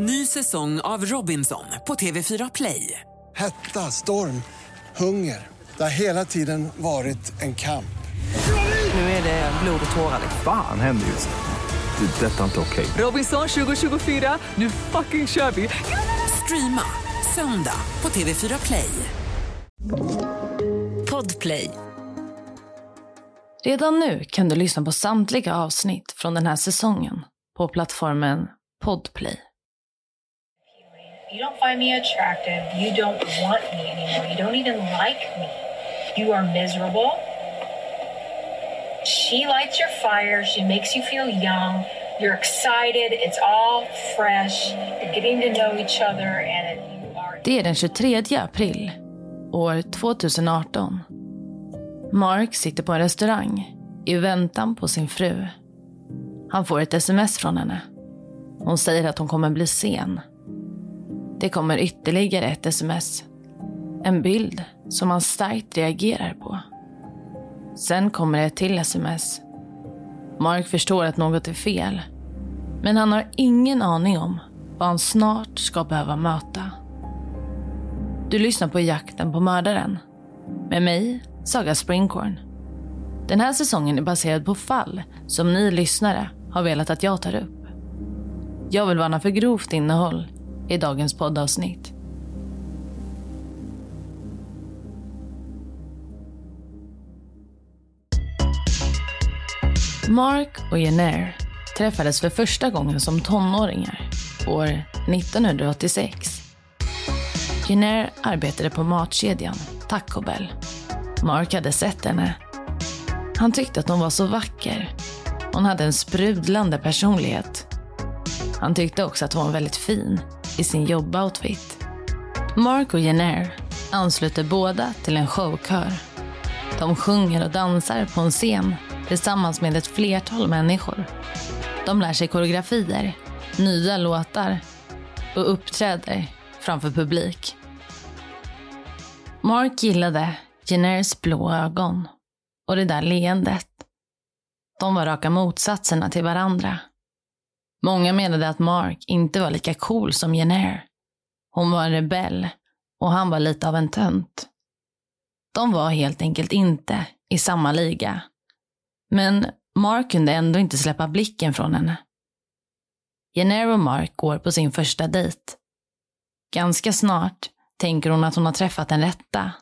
Ny säsong av Robinson på TV4 Play. Hetta, storm, hunger. Det har hela tiden varit en kamp. Nu är det blod och tårar. Fan händer just nu. Det. är Detta är inte okej. Robinson 2024, nu fucking kör vi! Streama söndag på TV4 Play. Podplay. Redan nu kan du lyssna på samtliga avsnitt från den här säsongen på plattformen Podplay. You don't find me attractive. You don't want me anymore. You don't even like me. You are miserable. She lights your fire. She makes you feel young. You're excited. It's all fresh. You're getting to know each other and you are Det är den 23 april, år 2018. Mark sitter på en restaurang i väntan på sin fru. Han får ett sms från henne. Hon säger att hon kommer bli sen. Det kommer ytterligare ett sms. En bild som han starkt reagerar på. Sen kommer ett till sms. Mark förstår att något är fel. Men han har ingen aning om vad han snart ska behöva möta. Du lyssnar på Jakten på mördaren. Med mig, Saga Springhorn. Den här säsongen är baserad på fall som ni lyssnare har velat att jag tar upp. Jag vill varna för grovt innehåll i dagens poddavsnitt. Mark och Jenner träffades för första gången som tonåringar år 1986. Jenner arbetade på matkedjan Taco Bell. Mark hade sett henne. Han tyckte att hon var så vacker. Hon hade en sprudlande personlighet. Han tyckte också att hon var väldigt fin i sin jobboutfit. Mark och Jenner ansluter båda till en showkör. De sjunger och dansar på en scen tillsammans med ett flertal människor. De lär sig koreografier, nya låtar och uppträder framför publik. Mark gillade Jenners blå ögon och det där leendet. De var raka motsatserna till varandra. Många menade att Mark inte var lika cool som Jenner. Hon var en rebell och han var lite av en tönt. De var helt enkelt inte i samma liga. Men Mark kunde ändå inte släppa blicken från henne. Jenner och Mark går på sin första dejt. Ganska snart tänker hon att hon har träffat den rätta.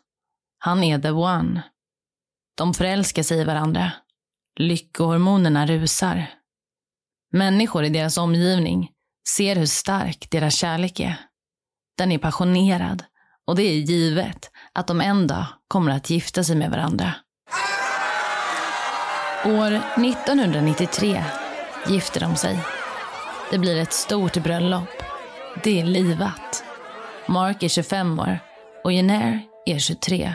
Han är the one. De förälskar sig i varandra. Lyckohormonerna rusar. Människor i deras omgivning ser hur stark deras kärlek är. Den är passionerad och det är givet att de en dag kommer att gifta sig med varandra. År 1993 gifter de sig. Det blir ett stort bröllop. Det är livat. Mark är 25 år och Jenner är 23.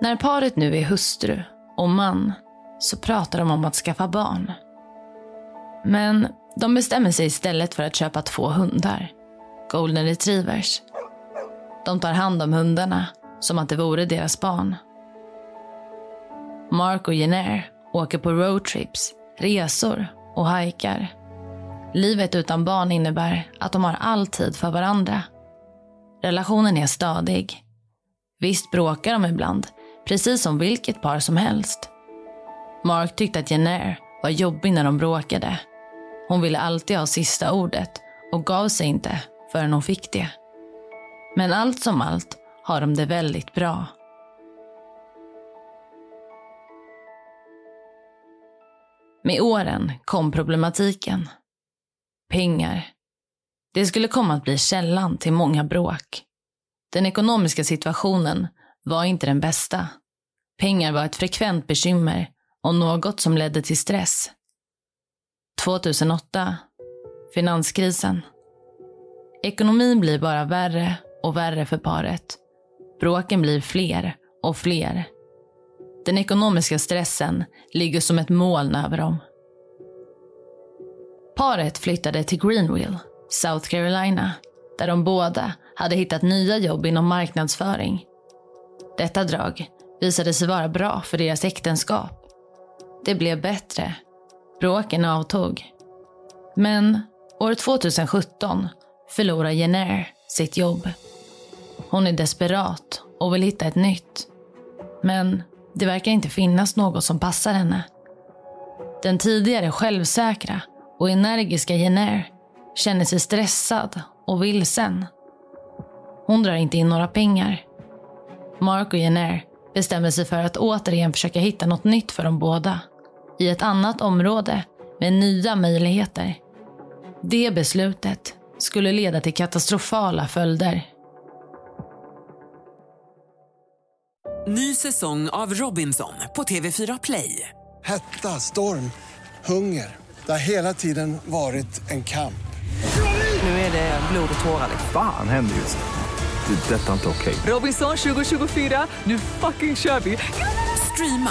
När paret nu är hustru och man så pratar de om att skaffa barn. Men de bestämmer sig istället för att köpa två hundar. Golden retrievers. De tar hand om hundarna som att det vore deras barn. Mark och Jenner åker på roadtrips, resor och hajkar. Livet utan barn innebär att de har all tid för varandra. Relationen är stadig. Visst bråkar de ibland, precis som vilket par som helst. Mark tyckte att Jenner var jobbig när de bråkade. Hon ville alltid ha sista ordet och gav sig inte förrän hon fick det. Men allt som allt har de det väldigt bra. Med åren kom problematiken. Pengar. Det skulle komma att bli källan till många bråk. Den ekonomiska situationen var inte den bästa. Pengar var ett frekvent bekymmer och något som ledde till stress. 2008. Finanskrisen. Ekonomin blir bara värre och värre för paret. Bråken blir fler och fler. Den ekonomiska stressen ligger som ett moln över dem. Paret flyttade till Greenville, South Carolina, där de båda hade hittat nya jobb inom marknadsföring. Detta drag visade sig vara bra för deras äktenskap. Det blev bättre. Bråken avtog. Men År 2017 förlorar Jenner sitt jobb. Hon är desperat och vill hitta ett nytt. Men det verkar inte finnas något som passar henne. Den tidigare självsäkra och energiska Jenner känner sig stressad och vilsen. Hon drar inte in några pengar. Mark och Jenner bestämmer sig för att återigen försöka hitta något nytt för de båda. I ett annat område med nya möjligheter. Det beslutet skulle leda till katastrofala följder. Ny säsong av Robinson på TV4 Play. Hetta, storm, hunger. Det har hela tiden varit en kamp. Nu är det blod och tårar. Fan händer just nu. Det. Detta är inte okej. Robinson 2024, nu fucking kör vi! Streama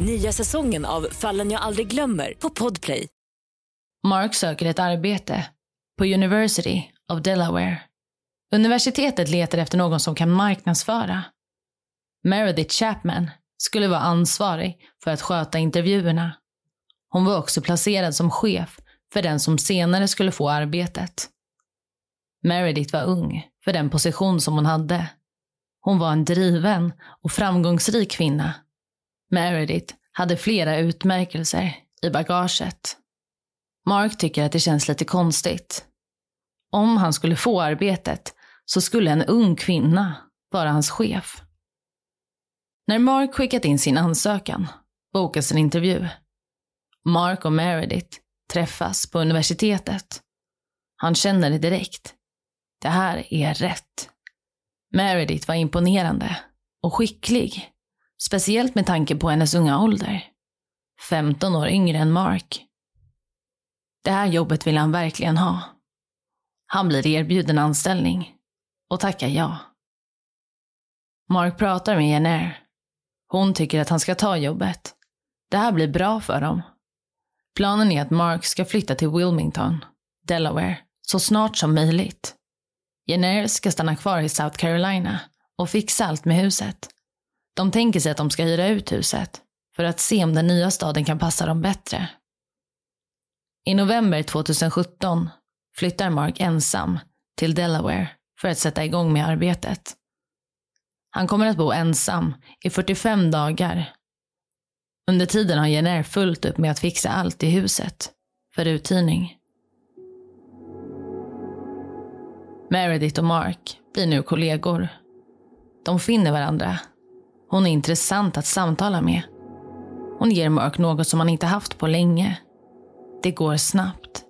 Nya säsongen av Fallen jag aldrig glömmer på Podplay. Mark söker ett arbete på University of Delaware. Universitetet letar efter någon som kan marknadsföra. Meredith Chapman skulle vara ansvarig för att sköta intervjuerna. Hon var också placerad som chef för den som senare skulle få arbetet. Meredith var ung för den position som hon hade. Hon var en driven och framgångsrik kvinna. Meredith hade flera utmärkelser i bagaget. Mark tycker att det känns lite konstigt. Om han skulle få arbetet så skulle en ung kvinna vara hans chef. När Mark skickat in sin ansökan bokas en intervju. Mark och Meredith träffas på universitetet. Han känner det direkt. Det här är rätt. Meredith var imponerande och skicklig. Speciellt med tanke på hennes unga ålder. 15 år yngre än Mark. Det här jobbet vill han verkligen ha. Han blir erbjuden anställning och tackar ja. Mark pratar med Jenner. Hon tycker att han ska ta jobbet. Det här blir bra för dem. Planen är att Mark ska flytta till Wilmington, Delaware, så snart som möjligt. Jenner ska stanna kvar i South Carolina och fixa allt med huset. De tänker sig att de ska hyra ut huset för att se om den nya staden kan passa dem bättre. I november 2017 flyttar Mark ensam till Delaware för att sätta igång med arbetet. Han kommer att bo ensam i 45 dagar. Under tiden har Jenner fullt upp med att fixa allt i huset för uthyrning. Meredith och Mark blir nu kollegor. De finner varandra. Hon är intressant att samtala med. Hon ger Mark något som han inte haft på länge. Det går snabbt.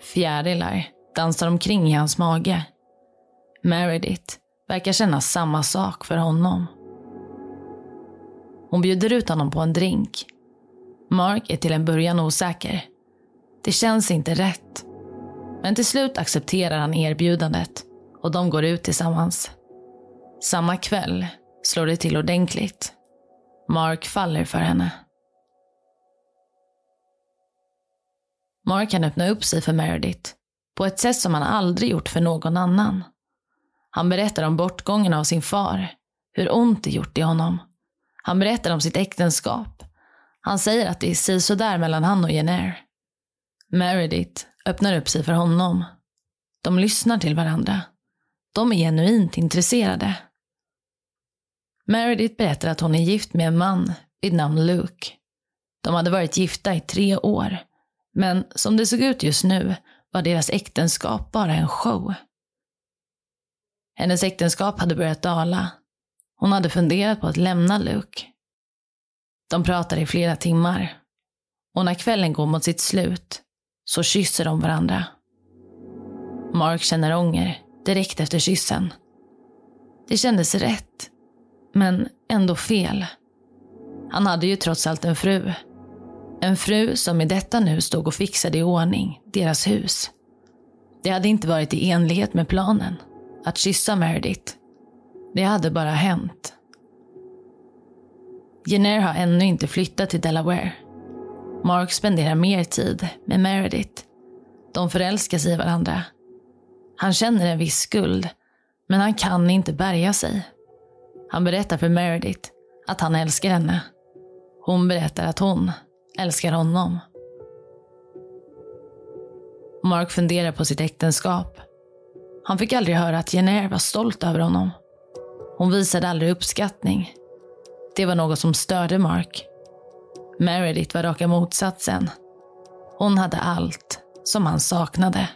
Fjärilar dansar omkring i hans mage. Meredith verkar känna samma sak för honom. Hon bjuder ut honom på en drink. Mark är till en början osäker. Det känns inte rätt. Men till slut accepterar han erbjudandet och de går ut tillsammans. Samma kväll slår det till ordentligt. Mark faller för henne. Mark kan öppna upp sig för Meredith på ett sätt som han aldrig gjort för någon annan. Han berättar om bortgången av sin far, hur ont det gjort i honom. Han berättar om sitt äktenskap. Han säger att det är sådär mellan han och Jenner. Meredith öppnar upp sig för honom. De lyssnar till varandra. De är genuint intresserade. Meredith berättar att hon är gift med en man vid namn Luke. De hade varit gifta i tre år. Men som det såg ut just nu var deras äktenskap bara en show. Hennes äktenskap hade börjat dala. Hon hade funderat på att lämna Luke. De pratar i flera timmar. Och när kvällen går mot sitt slut så kysser de varandra. Mark känner ånger direkt efter kyssen. Det kändes rätt, men ändå fel. Han hade ju trots allt en fru. En fru som i detta nu stod och fixade i ordning deras hus. Det hade inte varit i enlighet med planen att kyssa Meredith. Det hade bara hänt. Jenner har ännu inte flyttat till Delaware. Mark spenderar mer tid med Meredith. De förälskar sig i varandra. Han känner en viss skuld, men han kan inte bärga sig. Han berättar för Meredith att han älskar henne. Hon berättar att hon älskar honom. Mark funderar på sitt äktenskap. Han fick aldrig höra att Jenner var stolt över honom. Hon visade aldrig uppskattning. Det var något som störde Mark. Meredith var raka motsatsen. Hon hade allt som han saknade.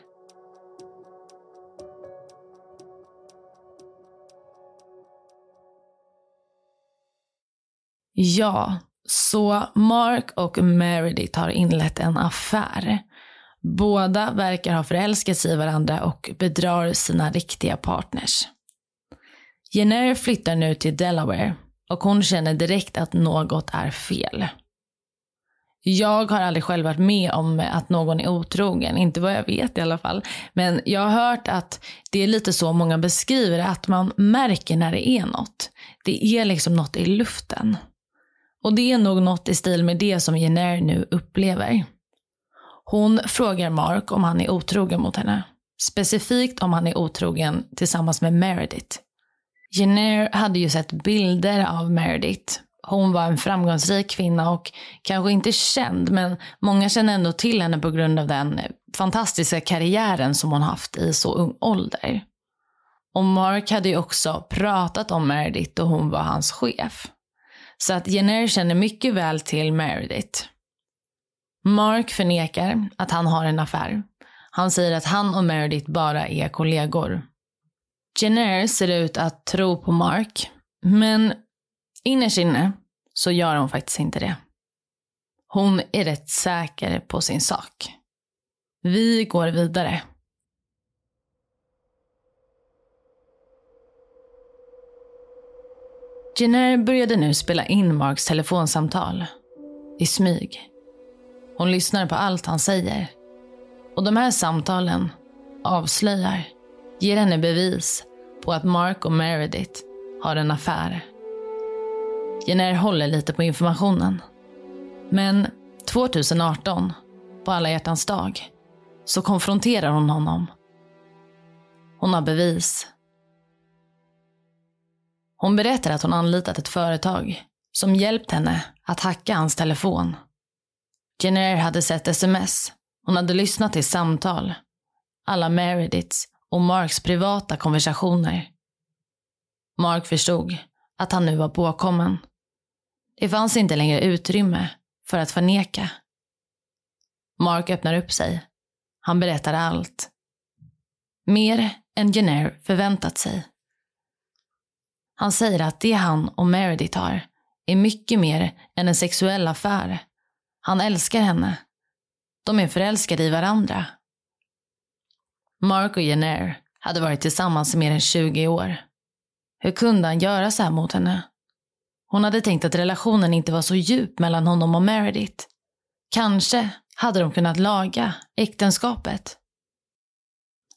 Ja, så Mark och Meredith har inlett en affär. Båda verkar ha förälskat sig i varandra och bedrar sina riktiga partners. Jenner flyttar nu till Delaware och hon känner direkt att något är fel. Jag har aldrig själv varit med om att någon är otrogen, inte vad jag vet i alla fall. Men jag har hört att det är lite så många beskriver det, att man märker när det är något. Det är liksom något i luften. Och det är nog något i stil med det som Jenner nu upplever. Hon frågar Mark om han är otrogen mot henne. Specifikt om han är otrogen tillsammans med Meredith. Jenner hade ju sett bilder av Meredith. Hon var en framgångsrik kvinna och kanske inte känd, men många känner ändå till henne på grund av den fantastiska karriären som hon haft i så ung ålder. Och Mark hade ju också pratat om Meredith och hon var hans chef. Så att Jenner känner mycket väl till Meredith. Mark förnekar att han har en affär. Han säger att han och Meredith bara är kollegor. Jenner ser ut att tro på Mark, men innerst inne så gör hon faktiskt inte det. Hon är rätt säker på sin sak. Vi går vidare. Jenner började nu spela in Marks telefonsamtal. I smyg. Hon lyssnar på allt han säger. Och de här samtalen avslöjar, ger henne bevis på att Mark och Meredith har en affär. Jenner håller lite på informationen. Men 2018, på alla hjärtans dag, så konfronterar hon honom. Hon har bevis. Hon berättar att hon anlitat ett företag som hjälpt henne att hacka hans telefon. Jenner hade sett sms. Hon hade lyssnat till samtal. Alla Merediths och Marks privata konversationer. Mark förstod att han nu var påkommen. Det fanns inte längre utrymme för att förneka. Mark öppnar upp sig. Han berättar allt. Mer än Jenner förväntat sig. Han säger att det han och Meredith har är mycket mer än en sexuell affär. Han älskar henne. De är förälskade i varandra. Mark och Jenner hade varit tillsammans i mer än 20 år. Hur kunde han göra så här mot henne? Hon hade tänkt att relationen inte var så djup mellan honom och Meredith. Kanske hade de kunnat laga äktenskapet.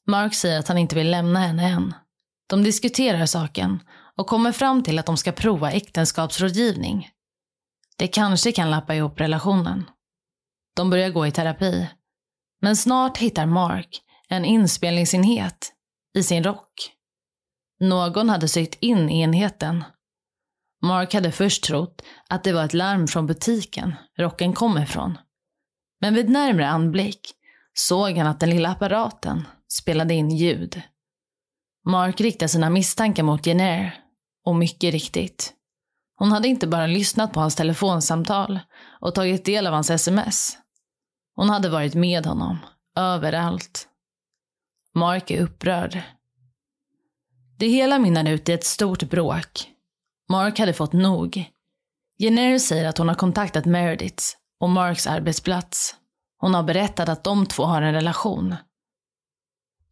Mark säger att han inte vill lämna henne än. De diskuterar saken och kommer fram till att de ska prova äktenskapsrådgivning. Det kanske kan lappa ihop relationen. De börjar gå i terapi. Men snart hittar Mark en inspelningsenhet i sin rock. Någon hade sytt in enheten. Mark hade först trott att det var ett larm från butiken rocken kom ifrån. Men vid närmre anblick såg han att den lilla apparaten spelade in ljud. Mark riktade sina misstankar mot Jenner och mycket riktigt. Hon hade inte bara lyssnat på hans telefonsamtal och tagit del av hans sms. Hon hade varit med honom, överallt. Mark är upprörd. Det hela mynnar ut i ett stort bråk. Mark hade fått nog. Jenner säger att hon har kontaktat Merediths och Marks arbetsplats. Hon har berättat att de två har en relation.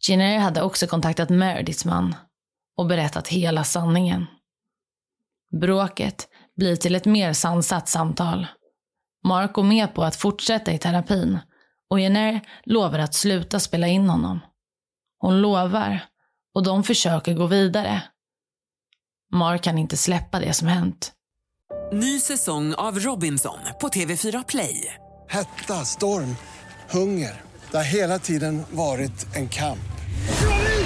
Jenner hade också kontaktat Merediths man och berättat hela sanningen. Bråket blir till ett mer sansat samtal. Mark går med på att fortsätta i terapin och Jenner lovar att sluta spela in honom. Hon lovar och de försöker gå vidare. Mark kan inte släppa det som hänt. Ny säsong av Robinson på TV4 Play. Hetta, storm, hunger. Det har hela tiden varit en kamp.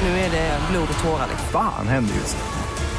Nu är det blod och tårar. Fan händer just nu.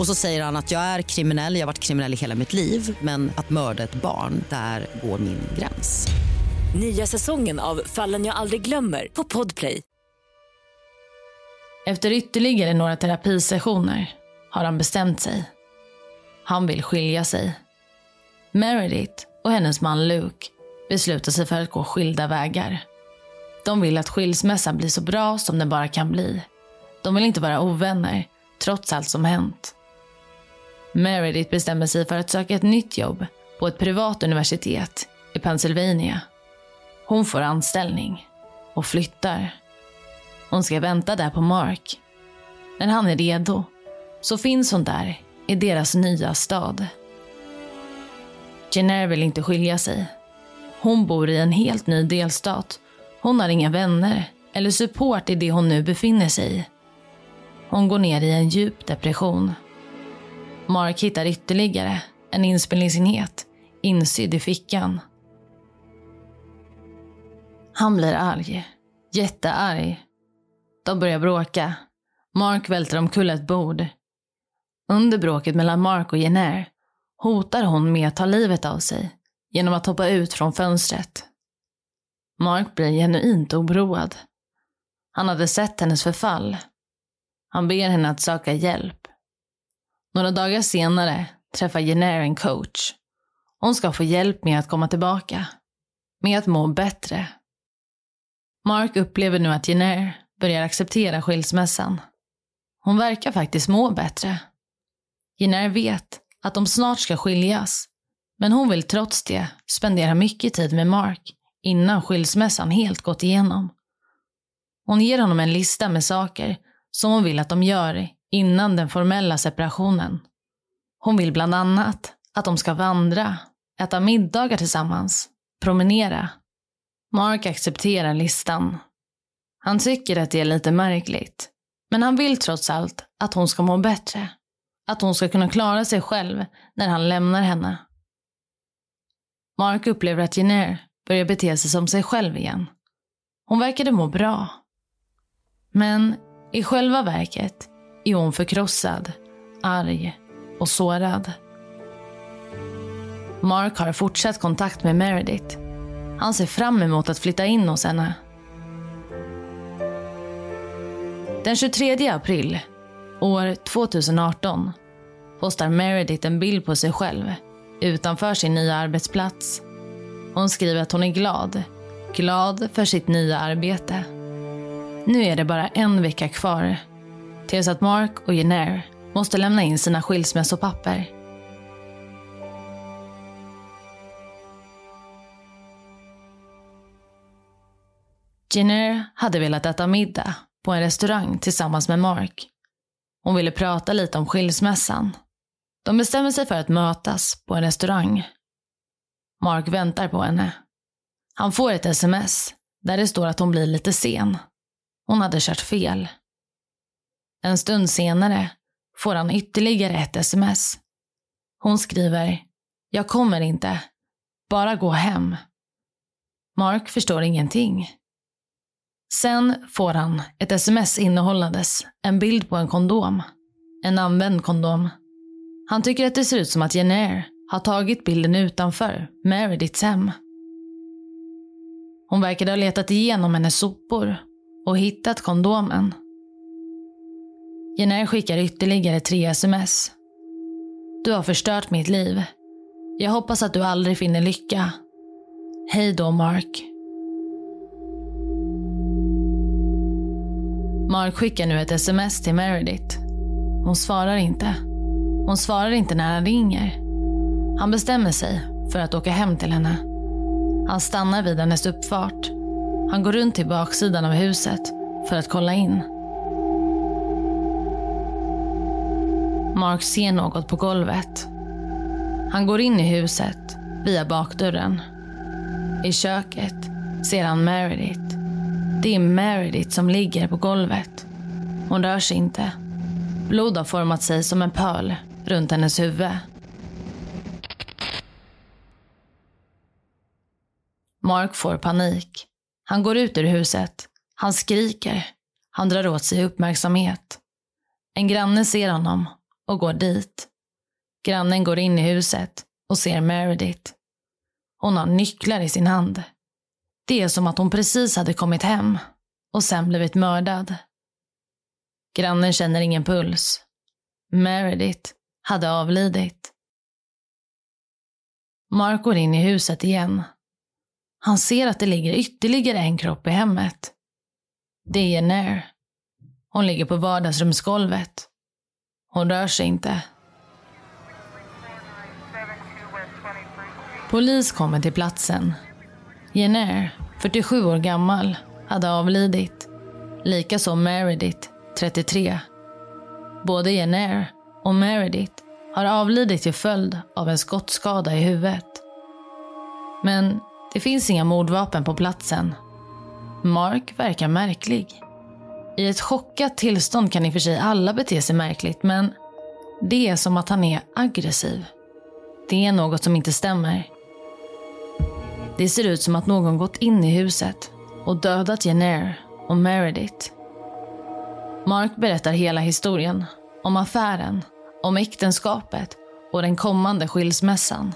Och så säger han att jag är kriminell, jag har varit kriminell i hela mitt liv men att mörda ett barn, där går min gräns. Nya säsongen av Fallen jag aldrig glömmer på Podplay. Efter ytterligare några terapisessioner har han bestämt sig. Han vill skilja sig. Meredith och hennes man Luke beslutar sig för att gå skilda vägar. De vill att skilsmässan blir så bra som den bara kan bli. De vill inte vara ovänner, trots allt som hänt. Meredith bestämmer sig för att söka ett nytt jobb på ett privat universitet i Pennsylvania. Hon får anställning och flyttar. Hon ska vänta där på Mark. När han är redo så finns hon där i deras nya stad. Jenner vill inte skilja sig. Hon bor i en helt ny delstat. Hon har inga vänner eller support i det hon nu befinner sig i. Hon går ner i en djup depression. Mark hittar ytterligare en inspelningsenhet insydd i fickan. Han blir arg. Jättearg. De börjar bråka. Mark välter omkull ett bord. Under bråket mellan Mark och Jenner hotar hon med att ta livet av sig genom att hoppa ut från fönstret. Mark blir genuint oroad. Han hade sett hennes förfall. Han ber henne att söka hjälp. Några dagar senare träffar Jenner en coach. Hon ska få hjälp med att komma tillbaka. Med att må bättre. Mark upplever nu att Jenner börjar acceptera skilsmässan. Hon verkar faktiskt må bättre. Jenner vet att de snart ska skiljas, men hon vill trots det spendera mycket tid med Mark innan skilsmässan helt gått igenom. Hon ger honom en lista med saker som hon vill att de gör innan den formella separationen. Hon vill bland annat att de ska vandra, äta middagar tillsammans, promenera. Mark accepterar listan. Han tycker att det är lite märkligt, men han vill trots allt att hon ska må bättre. Att hon ska kunna klara sig själv när han lämnar henne. Mark upplever att Jenner börjar bete sig som sig själv igen. Hon verkade må bra. Men i själva verket är hon förkrossad, arg och sårad. Mark har fortsatt kontakt med Meredith. Han ser fram emot att flytta in hos henne. Den 23 april, år 2018, postar Meredith en bild på sig själv utanför sin nya arbetsplats. Hon skriver att hon är glad. Glad för sitt nya arbete. Nu är det bara en vecka kvar tills att Mark och Jenner måste lämna in sina skilsmässopapper. Jenner hade velat äta middag på en restaurang tillsammans med Mark. Hon ville prata lite om skilsmässan. De bestämmer sig för att mötas på en restaurang. Mark väntar på henne. Han får ett sms där det står att hon blir lite sen. Hon hade kört fel. En stund senare får han ytterligare ett sms. Hon skriver “Jag kommer inte. Bara gå hem”. Mark förstår ingenting. Sen får han ett sms innehållandes en bild på en kondom. En använd kondom. Han tycker att det ser ut som att Jenner har tagit bilden utanför Merediths hem. Hon verkade ha letat igenom hennes sopor och hittat kondomen. Jenner skickar ytterligare tre sms. Du har förstört mitt liv. Jag hoppas att du aldrig finner lycka. Hej då, Mark. Mark skickar nu ett sms till Meredith. Hon svarar inte. Hon svarar inte när han ringer. Han bestämmer sig för att åka hem till henne. Han stannar vid hennes uppfart. Han går runt till baksidan av huset för att kolla in. Mark ser något på golvet. Han går in i huset via bakdörren. I köket ser han Meredith. Det är Meredith som ligger på golvet. Hon rör sig inte. Blod har format sig som en pöl runt hennes huvud. Mark får panik. Han går ut ur huset. Han skriker. Han drar åt sig uppmärksamhet. En granne ser honom och går dit. Grannen går in i huset och ser Meredith. Hon har nycklar i sin hand. Det är som att hon precis hade kommit hem och sen blivit mördad. Grannen känner ingen puls. Meredith hade avlidit. Mark går in i huset igen. Han ser att det ligger ytterligare en kropp i hemmet. Det är Nair. Hon ligger på vardagsrumsgolvet. Hon rör sig inte. Polis kommer till platsen. Jenner, 47 år gammal, hade avlidit. Likaså Meredith, 33. Både Jenner och Meredith har avlidit till följd av en skottskada i huvudet. Men det finns inga mordvapen på platsen. Mark verkar märklig. I ett chockat tillstånd kan i och för sig alla bete sig märkligt, men det är som att han är aggressiv. Det är något som inte stämmer. Det ser ut som att någon gått in i huset och dödat Jenner och Meredith. Mark berättar hela historien. Om affären, om äktenskapet och den kommande skilsmässan.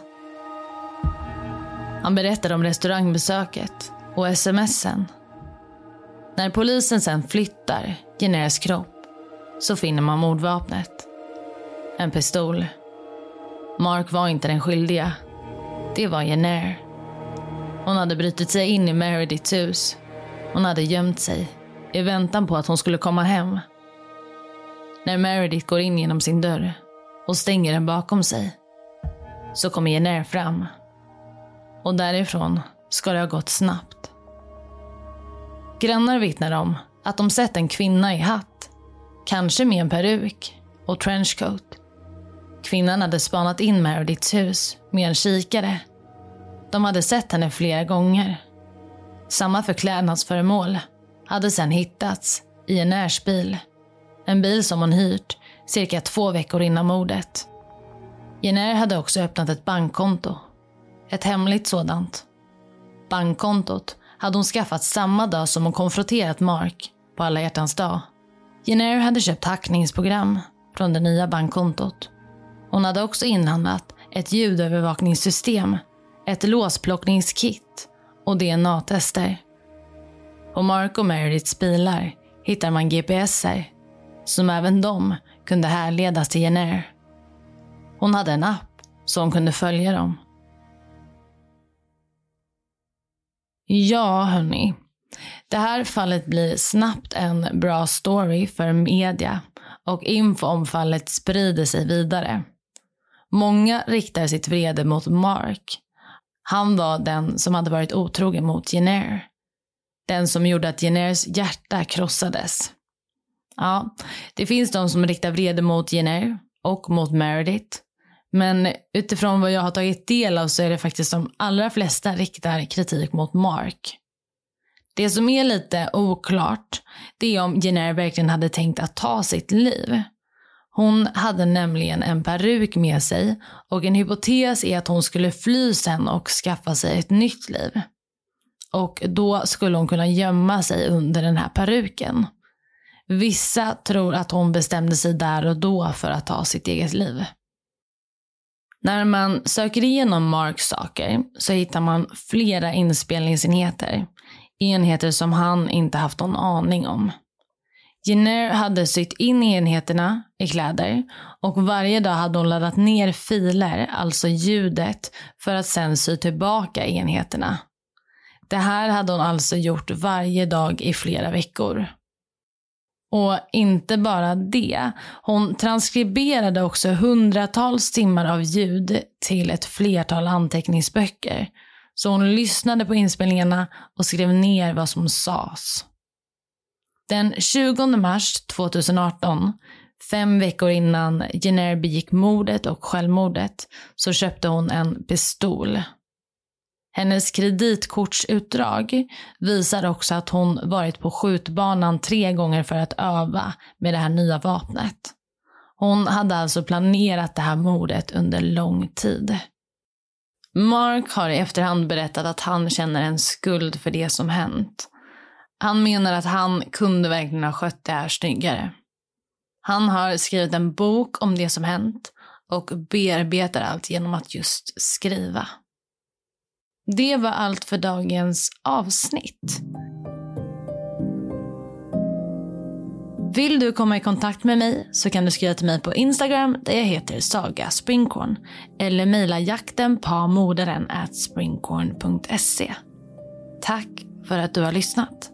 Han berättar om restaurangbesöket och smsen. När polisen sen flyttar Jenners kropp så finner man mordvapnet. En pistol. Mark var inte den skyldiga. Det var Jenner. Hon hade brutit sig in i Merediths hus. Hon hade gömt sig i väntan på att hon skulle komma hem. När Meredith går in genom sin dörr och stänger den bakom sig så kommer Jenner fram. Och därifrån ska det ha gått snabbt. Grannar vittnar om att de sett en kvinna i hatt, kanske med en peruk och trenchcoat. Kvinnan hade spanat in Merediths hus med en kikare de hade sett henne flera gånger. Samma förklädnadsföremål hade sedan hittats i en närbil. En bil som hon hyrt cirka två veckor innan mordet. Jenner hade också öppnat ett bankkonto. Ett hemligt sådant. Bankkontot hade hon skaffat samma dag som hon konfronterat Mark på alla hjärtans dag. Jenner hade köpt hackningsprogram från det nya bankkontot. Hon hade också inhandlat ett ljudövervakningssystem ett låsplockningskit och DNA-tester. På Mark och Merediths bilar hittar man GPSer som även de kunde härledas till Jenner. Hon hade en app så hon kunde följa dem. Ja, hörni. Det här fallet blir snabbt en bra story för media och info om fallet sprider sig vidare. Många riktar sitt vrede mot Mark han var den som hade varit otrogen mot Jenner. Den som gjorde att Jenners hjärta krossades. Ja, det finns de som riktar vrede mot Jenner och mot Meredith. Men utifrån vad jag har tagit del av så är det faktiskt de allra flesta riktar kritik mot Mark. Det som är lite oklart, det är om Jenner verkligen hade tänkt att ta sitt liv. Hon hade nämligen en peruk med sig och en hypotes är att hon skulle fly sen och skaffa sig ett nytt liv. Och då skulle hon kunna gömma sig under den här peruken. Vissa tror att hon bestämde sig där och då för att ta sitt eget liv. När man söker igenom Marks saker så hittar man flera inspelningsenheter. Enheter som han inte haft någon aning om. Jenner hade sytt in enheterna i kläder och varje dag hade hon laddat ner filer, alltså ljudet, för att sen sy tillbaka enheterna. Det här hade hon alltså gjort varje dag i flera veckor. Och inte bara det, hon transkriberade också hundratals timmar av ljud till ett flertal anteckningsböcker. Så hon lyssnade på inspelningarna och skrev ner vad som sades. Den 20 mars 2018, fem veckor innan Jenner begick mordet och självmordet, så köpte hon en pistol. Hennes kreditkortsutdrag visar också att hon varit på skjutbanan tre gånger för att öva med det här nya vapnet. Hon hade alltså planerat det här mordet under lång tid. Mark har i efterhand berättat att han känner en skuld för det som hänt. Han menar att han kunde verkligen ha skött det här snyggare. Han har skrivit en bok om det som hänt och bearbetar allt genom att just skriva. Det var allt för dagens avsnitt. Vill du komma i kontakt med mig så kan du skriva till mig på Instagram där jag heter Saga Springkorn eller mejla jakten på at springkorn.se. Tack för att du har lyssnat.